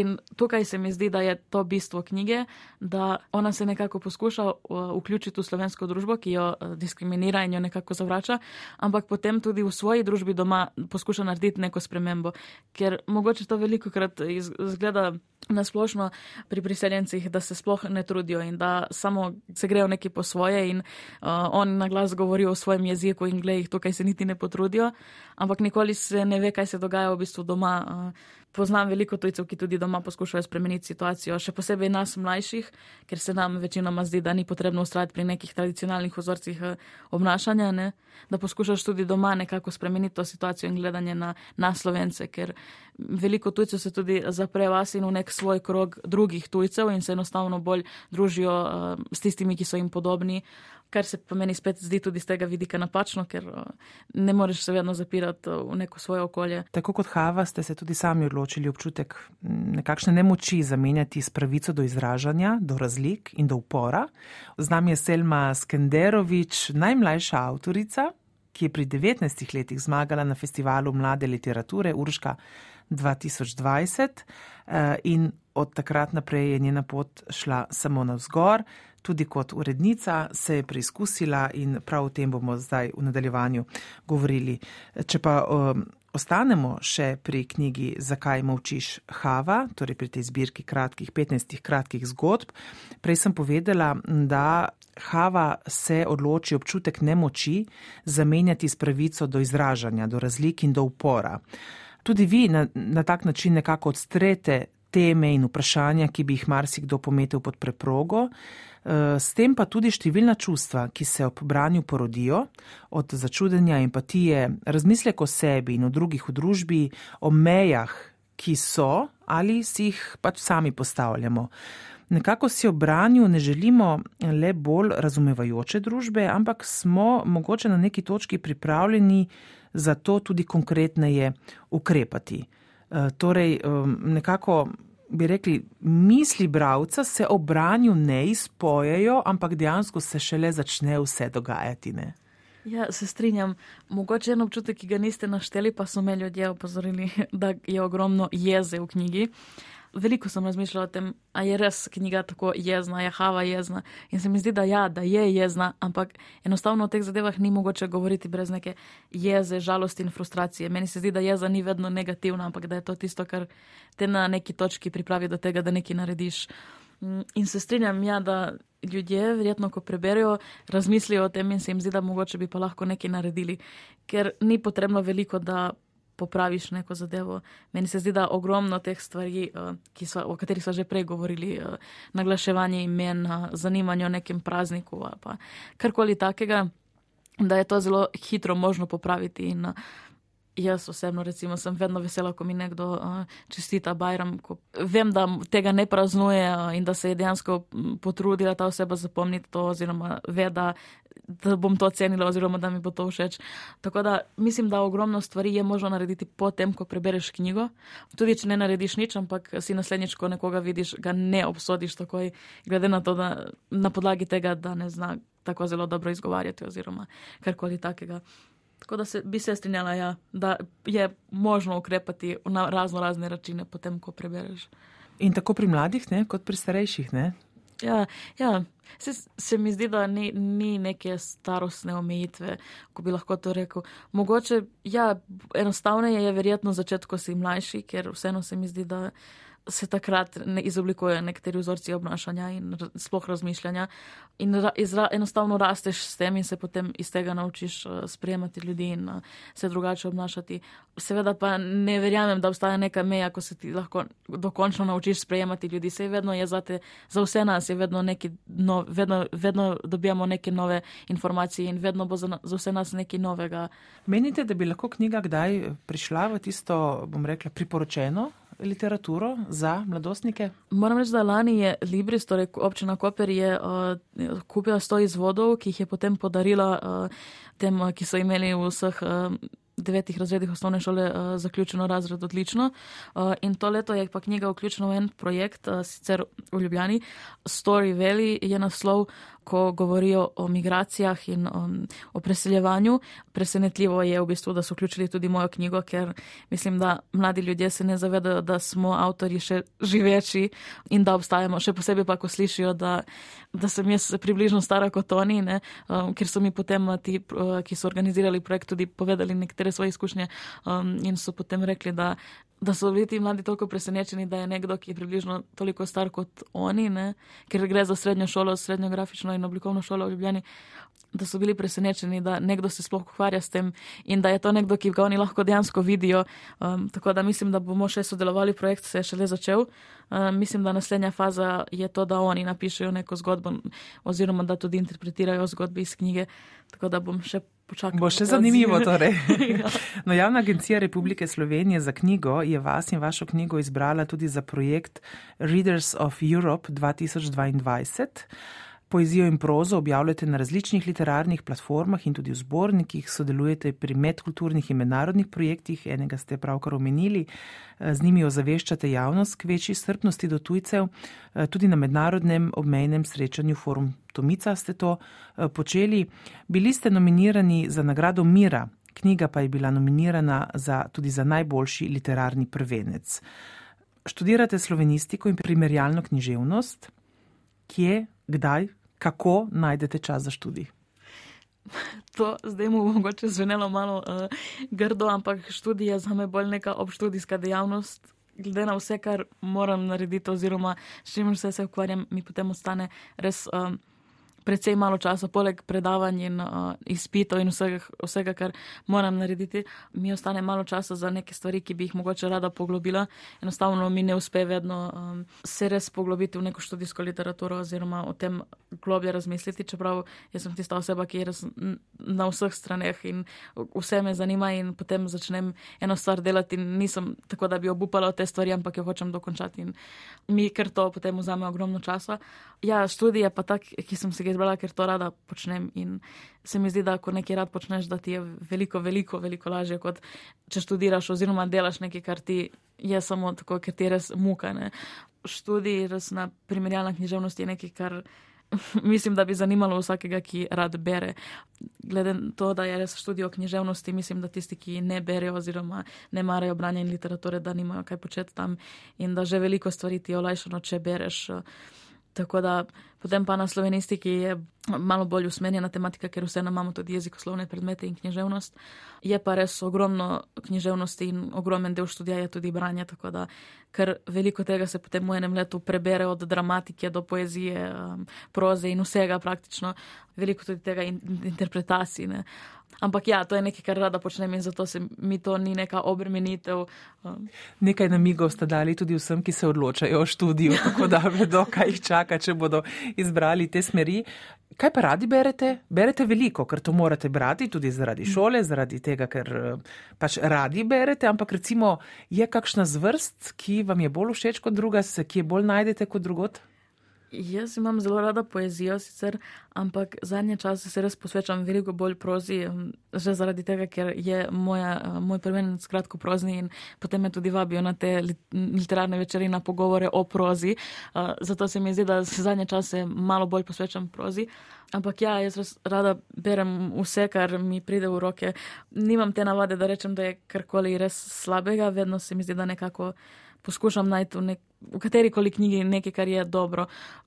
In tukaj se mi zdi, da je to bistvo knjige, da ona se nekako poskuša uh, vključiti v slovensko družbo, ki jo uh, diskriminira in jo nekako zavrača, ampak potem tudi v svoji družbi doma poskuša narediti neko spremembo, ker mogoče to veliko krat izgleda nasplošno pri priseljencih, da se sploh ne trudijo in da samo se grejo neki po svoje in uh, oni na glas govorijo o svojem jeziku in glej, tukaj se niti ne potrudijo, ampak nikoli se ne ve, kaj se dogaja v bistvu doma. Uh, poznam veliko tujcev, ki tudi doma poskušajo spremeniti situacijo, še posebej nas mlajših, ker se nam večinoma zdi, da ni potrebno ustrajati pri nekih tradicionalnih vzorcih eh, obnašanja, ne? da poskušaš tudi doma nekako spremeniti to situacijo in gledanje na, na slovence, ker veliko tujcev se tudi zapre vas in v nek svoj krog drugih tujcev in se enostavno bolj družijo uh, s tistimi, ki so jim podobni kar se pa meni spet zdi tudi z tega vidika napačno, ker uh, ne moreš se vedno zapirati uh, v neko svoje okolje. Tako kot Hava ste se tudi sami odločili občutek nekakšne nemoči zamenjati s pravico do izražanja, do razlik in do upora. Z nami je Selma Skenderovič, najmlajša avtorica, ki je pri 19 letih zmagala na festivalu mlade literature Urška 2020 uh, in od takrat naprej je njena pot šla samo navzgor tudi kot urednica se je preizkusila in prav o tem bomo zdaj v nadaljevanju govorili. Če pa um, ostanemo še pri knjigi Zakaj molčiš Hava, torej pri tej zbirki kratkih, 15 kratkih zgodb, prej sem povedala, da Hava se odloči občutek nemoči zamenjati s pravico do izražanja, do razlik in do upora. Tudi vi na, na tak način nekako odstrete teme in vprašanja, ki bi jih marsikdo pometel pod preprogo. Eh, s tem pa tudi številna čustva, ki se ob branju porodijo, od začudenja, empatije, razmislek o sebi in o drugih v družbi, o mejah, ki so ali si jih pač sami postavljamo. Nekako si ob branju ne želimo le bolj razumevajoče družbe, ampak smo mogoče na neki točki pripravljeni za to tudi konkretneje ukrepati. Eh, torej, nekako bi rekli, misli bravca se ob branju ne izpojejo, ampak dejansko se šele začne vse dogajati. Ne? Ja, se strinjam. Mogoče en občutek, ki ga niste našteli, pa so me ljudje opozorili, da je ogromno jeze v knjigi. Veliko sem razmišljala o tem, a je res knjiga tako jezna, je hava jezna. In se mi zdi, da ja, da je jezna, ampak enostavno o teh zadevah ni mogoče govoriti brez neke jeze, žalosti in frustracije. Meni se zdi, da jeza ni vedno negativna, ampak da je to tisto, kar te na neki točki pripravi do tega, da nekaj narediš. Mm, in se strinjam, ja, da ljudje, verjetno, ko preberijo, razmislijo o tem in se jim zdi, da mogoče bi pa lahko nekaj naredili, ker ni potrebno veliko, da popraviš neko zadevo. Meni se zdi, da ogromno teh stvari, uh, so, o katerih smo že prej govorili, uh, naglaševanje imen, uh, zanimanje o nekem prazniku, pa karkoli takega, da je to zelo hitro možno popraviti. In, uh, Jaz osebno, recimo, sem vedno vesela, ko mi nekdo uh, čestita Bajram. Vem, da tega ne praznuje uh, in da se je dejansko potrudila ta oseba zapomniti to, oziroma ve, da, da bom to ocenila, oziroma da mi bo to všeč. Tako da mislim, da ogromno stvari je možno narediti potem, ko prebereš knjigo. Tudi, če ne narediš nič, ampak si naslednjič, ko nekoga vidiš, ga ne obsodiš takoj, glede na to, da na podlagi tega, da ne zna tako zelo dobro izgovarjati, oziroma karkoli takega. Tako da se, bi se strinjala, ja, da je možno ukrepati na razno razne načine, potem, ko prebereš. In tako pri mladih, ne, kot pri starejših. Ne? Ja, ja. Se, se mi zdi, da ni, ni neke starostne omejitve, ko bi lahko to rekel. Mogoče, ja, enostavneje je verjetno začeti, ko si mlajši, ker vseeno se mi zdi, da se takrat ne izoblikujejo nekateri vzorci obnašanja in sploh razmišljanja. In ra, izra, enostavno rasteš s tem in se potem iz tega naučiš uh, sprejemati ljudi in uh, se drugače obnašati. Seveda pa ne verjamem, da obstaja neka meja, ko se ti lahko dokončno naučiš sprejemati ljudi. Sej vedno je zate, za vse nas je vedno neki, no, vedno, vedno dobijamo neke nove informacije in vedno bo za, za vse nas nekaj novega. Menite, da bi lahko knjiga kdaj prišla v tisto, bom rekla, priporočeno literaturo za mladostnike? Moram reči, da lani je Libris, torej občina Koper, je uh, kupila sto izvodov, ki jih je potem podarila uh, tem, ki so imeli v vseh. Uh, devetih razredih osnovne šole uh, zaključeno razred odlično. Uh, in to leto je pa knjiga vključena v en projekt, uh, sicer v Ljubljani, Story Valley je naslov, ko govorijo o migracijah in um, o preseljevanju. Presenetljivo je v bistvu, da so vključili tudi mojo knjigo, ker mislim, da mladi ljudje se ne zavedajo, da smo avtori še živeči in da obstajamo. Še posebej pa, ko slišijo, da, da sem jaz približno stara kot oni, um, ker so mi potem ti, uh, ki so organizirali projekt, tudi povedali nekatere svoje izkušnje um, in so potem rekli, da da so bili ti mladi toliko presenečeni, da je nekdo, ki je približno toliko star kot oni, ne? ker gre za srednjo šolo, srednjo grafično in oblikovno šolo v Ljubljani, da so bili presenečeni, da nekdo se sploh ukvarja s tem in da je to nekdo, ki ga oni lahko dejansko vidijo. Um, tako da mislim, da bomo še sodelovali, projekt se je šele začel. Um, mislim, da naslednja faza je to, da oni napišejo neko zgodbo oziroma da tudi interpretirajo zgodbe iz knjige. Tako da bom še počakal. Bo še zanimivo torej. ja. no, Javna agencija Republike Slovenije za knjigo je vas in vašo knjigo izbrala tudi za projekt Readers of Europe 2022. Poezijo in prozo objavljate na različnih literarnih platformah in tudi v zbornikih, sodelujete pri medkulturnih in mednarodnih projektih, enega ste pravkar omenili, z njimi ozaveščate javnost k večji strpnosti do tujcev, tudi na mednarodnem obmejnem srečanju forum Tomica ste to eh, počeli. Bili ste nominirani za nagrado Mira, knjiga pa je bila nominirana za, tudi za najboljši literarni prvenec. Študirate slovenistiko in primerjalno književnost. Kje, kdaj, kako najdete čas za študij? To zdaj mu bo mogoče zvenelo malo uh, grdo, ampak študij je za me bolj neka obštudijska dejavnost. Glede na vse, kar moram narediti, oziroma s čim se, se ukvarjam, mi potem ostane res. Um, precej malo časa, poleg predavanj in uh, izpitov in vsega, vsega, kar moram narediti, mi ostane malo časa za neke stvari, ki bi jih mogoče rada poglobila. Enostavno mi ne uspe vedno um, se res poglobiti v neko študijsko literaturo oziroma o tem globlje razmisliti, čeprav jaz sem tista oseba, ki je res na vseh straneh in vse me zanima in potem začnem eno stvar delati in nisem tako, da bi obupala te stvari, ampak jo hočem dokončati in mi ker to potem vzame ogromno časa. Ja, študij je pa tak, ki sem se ga izbrala, ker to rada počnem. In se mi zdi, da ko nekaj rad počneš, da ti je veliko, veliko, veliko lažje, kot če študiraš oziroma delaš nekaj, kar ti je samo tako, ker ti je res muka. Ne. Študij res na primerjalna književnost je nekaj, kar mislim, da bi zanimalo vsakega, ki rad bere. Glede na to, da je res študijo književnosti, mislim, da tisti, ki ne berejo oziroma ne marajo branja in literature, da nimajo kaj početi tam in da že veliko stvari ti je olajšano, če bereš. Tako da potem pa na slovenistiki je malo bolj usmerjena tematika, ker vseeno imamo tudi jezikoslovne predmete in književnost. Je pa res ogromno književnosti in ogromen del študija je tudi branje, tako da ker veliko tega se potem v enem letu prebere od dramatike do poezije, um, proze in vsega praktično, veliko tudi tega in, interpretacij. Ne. Ampak ja, to je nekaj, kar rada počnem in zato se mi to ni neka obremenitev. Um. Nekaj namigov ste dali tudi vsem, ki se odločajo o študiju, tako da vedo, kaj jih čaka, če bodo izbrali te smeri. Kaj pa radi berete? Berete veliko, ker to morate brati tudi zaradi šole, zaradi tega, ker pač radi berete, ampak recimo je kakšna zvrst, ki vam je bolj všeč kot druga, se kje bolj najdete kot drugot? Jaz imam zelo rada poezijo, sicer, ampak zadnje čase se res posvečam veliko bolj prozi, že zaradi tega, ker je moja, moj prvenec kratko prozni in potem me tudi vabijo na te literarne večeri na pogovore o prozi. Zato se mi zdi, da se zadnje čase malo bolj posvečam prozi. Ampak ja, jaz res rada berem vse, kar mi pride v roke. Nimam te navade, da rečem, da je karkoli res slabega, vedno se mi zdi, da nekako poskušam najti v, nek, v kateri koli knjigi nekaj, kar je dobro.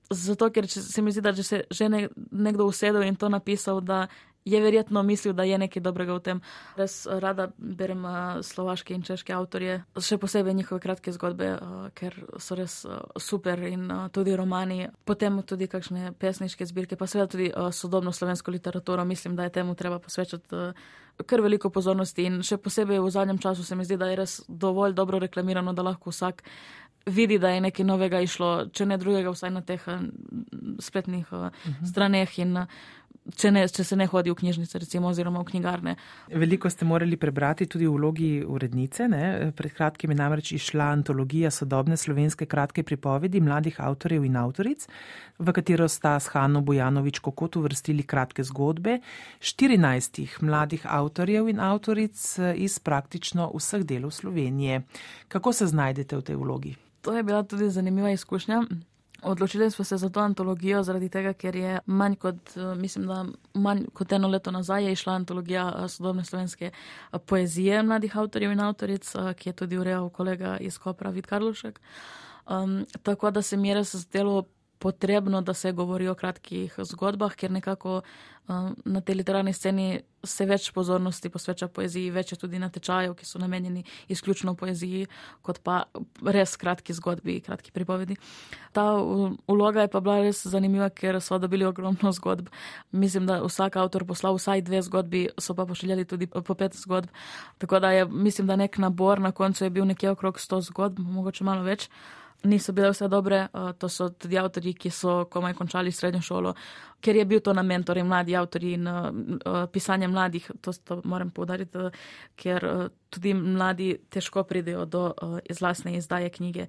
Zato, ker se mi zdi, da če se že ne, nekdo usedel in to napisal, da je verjetno mislil, da je nekaj dobrega v tem. Res rada berem uh, slovaške in češke avtorje, še posebej njihove kratke zgodbe, uh, ker so res uh, super in uh, tudi romani, potem tudi kakšne pesniške zbirke, pa seveda tudi uh, sodobno slovensko literaturo. Mislim, da je temu treba posvečati. Uh, kar veliko pozornosti in še posebej v zadnjem času se mi zdi, da je res dovolj dobro reklamirano, da lahko vsak vidi, da je nekaj novega išlo, če ne drugega, vsaj na teh spletnih uh -huh. straneh in če, ne, če se ne hodi v knjižnice, recimo, oziroma v knjigarne. Veliko ste morali prebrati tudi v vlogi urednice. Ne? Pred kratkim je namreč išla antologija sodobne slovenske kratke pripovedi mladih avtorjev in avtoric, v katero sta s Hanno Bojanovič Kokot uvrstili kratke zgodbe 14 mladih avtorjev in avtoric iz praktično vseh delov Slovenije. Kako se znajdete v tej vlogi? To je bila tudi zanimiva izkušnja. Odločili smo se za to antologijo, zaradi tega, ker je manj kot, mislim, da manj kot eno leto nazaj je išla antologija eh, sodobne slovenske eh, poezije mladih avtorjev in avtoric, eh, ki je tudi urejal kolega iz Kopra Vid Karlušek. Um, tako da se mi je res zdelo potrebno, da se govori o kratkih zgodbah, ker nekako um, na tej literarni sceni se več pozornosti posveča poeziji, več je tudi natečajev, ki so namenjeni izključno poeziji, kot pa res kratki zgodbi, kratki pripovedi. Ta vloga je pa bila res zanimiva, ker so dobili ogromno zgodb. Mislim, da vsak avtor poslal vsaj dve zgodbi, so pa pošiljali tudi po pet zgodb. Tako da je, mislim, da nek nabor na koncu je bil nekje okrog sto zgodb, mogoče malo več niso bile vse dobre. To so tudi avtori, ki so komaj končali srednjo šolo, ker je bil to namen, torej mladi avtori in pisanje mladih. To, to moram povdariti, ker tudi mladi težko pridejo do izlasne izdaje knjige.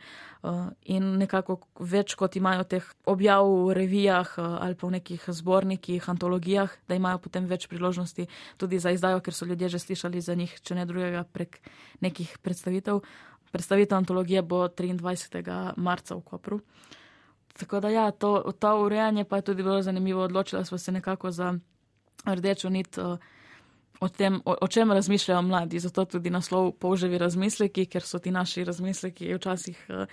In nekako več kot imajo teh objav v revijah ali pa v nekih zbornikih, antologijah, da imajo potem več priložnosti tudi za izdajo, ker so ljudje že slišali za njih, če ne drugega, prek nekih predstavitev. Predstavitev antologije bo 23. marca v Kopru. Tako da, ja, to, to urejanje pa je tudi bilo zanimivo. Odločila smo se nekako za rdečo nit o, o tem, o, o čem razmišljajo mladi. Zato tudi naslov Polževi razmisleki, ker so ti naši razmisleki včasih. Uh,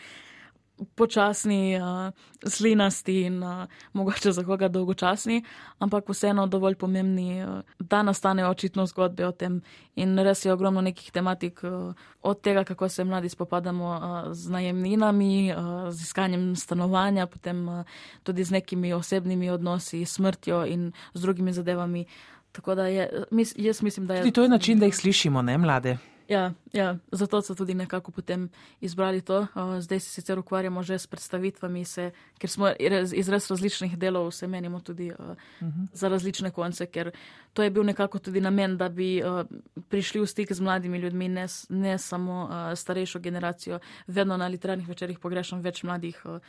počasni, uh, slinasti in uh, mogoče za koga dolgočasni, ampak vseeno dovolj pomembni, uh, da nastanejo očitno zgodbe o tem. In res je ogromno nekih tematik, uh, od tega, kako se mladi spopadamo uh, z najemninami, uh, z iskanjem stanovanja, potem uh, tudi z nekimi osebnimi odnosi, smrtjo in z drugimi zadevami. Tako da je, mis, jaz mislim, da je. Tudi to je način, da jih slišimo, ne mlade. Ja, ja, zato so tudi nekako potem izbrali to. Zdaj se sicer ukvarjamo že s predstavitvami, se, ker smo iz res različnih delov, se menimo tudi uh, uh -huh. za različne konce, ker to je bil nekako tudi namen, da bi uh, prišli v stik z mladimi ljudmi, ne, ne samo uh, starejšo generacijo. Vedno na literarnih večerjih pogrešam več mladih. Uh,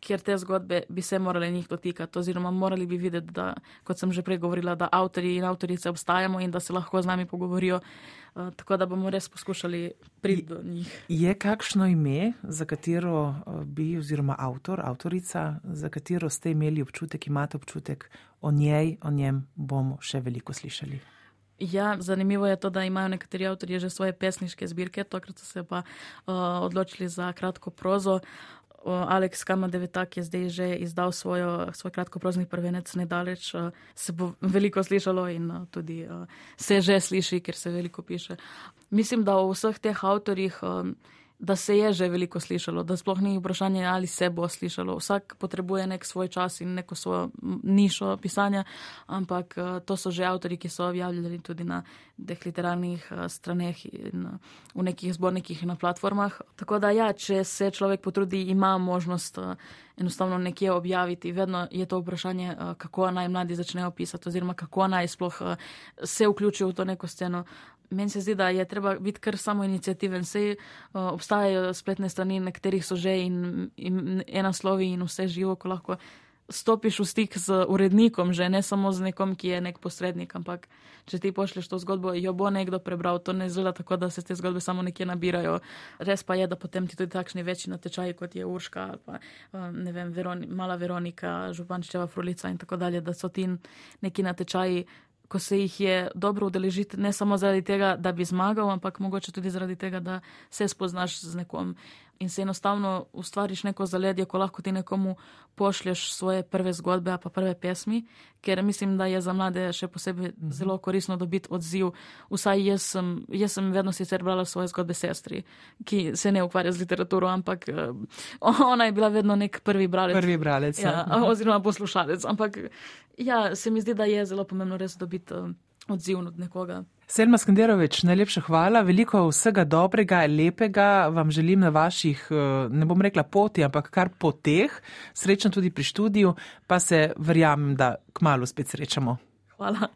ker te zgodbe bi se morali njih dotikati, oziroma morali bi videti, da, kot sem že prej govorila, da avtori in avtorice obstajamo in da se lahko z nami pogovorijo. Uh, tako da bomo res poskušali priti do njih. Je kakšno ime, za katero uh, bi, oziroma avtor, avtorica, za katero ste imeli občutek, imate občutek o njej, o njem bomo še veliko slišali? Ja, zanimivo je to, da imajo nekateri avtorji že svoje pesniške zbirke, tokrat so se pa uh, odločili za kratko prozo. Aleks Kamadevitak je zdaj že izdal svojo, svoj kratkoprozni prvenec nedaleč, se bo veliko slišalo in tudi se že sliši, ker se veliko piše. Mislim, da o vseh teh avtorjih da se je že veliko slišalo, da sploh ni vprašanje, ali se bo slišalo. Vsak potrebuje nek svoj čas in neko svojo nišo pisanja, ampak eh, to so že avtori, ki so objavljali tudi na teh literarnih eh, straneh in eh, v nekih zbornikih in na platformah. Tako da ja, če se človek potrudi, ima možnost enostavno nekje objaviti. Vedno je to vprašanje, kako naj mladi začnejo pisati oziroma kako naj sploh se vključijo v to neko sceno meni se zdi, da je treba biti kar samo inicijativen. Sej uh, obstajajo spletne strani, na katerih so že in, in ena slovi in vse živo, ko lahko stopiš v stik z urednikom, že ne samo z nekom, ki je nek posrednik, ampak če ti pošleš to zgodbo, jo bo nekdo prebral. To ne zgleda tako, da se te zgodbe samo nekje nabirajo. Res pa je, da potem ti tudi takšni večji natečaji, kot je Urška ali pa ne vem, Veroni, Mala Veronika, Župančeva Frulica in tako dalje, da so ti neki natečaji ko se jih je dobro udeležiti, ne samo zaradi tega, da bi zmagal, ampak mogoče tudi zaradi tega, da se spoznaš z nekom in se enostavno ustvariš neko zaledje, ko lahko ti nekomu pošlješ svoje prve zgodbe, pa prve pesmi, ker mislim, da je za mlade še posebej mhm. zelo koristno dobiti odziv. Vsaj jaz sem, jaz sem vedno sicer brala svoje zgodbe sestri, ki se ne ukvarja z literaturo, ampak uh, ona je bila vedno nek prvi bralec. Prvi bralec. Ja, ja. oziroma poslušalec. Ampak ja, se mi zdi, da je zelo pomembno res dobiti uh, odziv od nekoga. Selma Skanderovič, najlepša hvala, veliko vsega dobrega, lepega vam želim na vaših, eh, ne bom rekla poti, ampak kar poteh. Srečno tudi pri študiju, pa se verjamem, da kmalo spet srečamo. Hvala.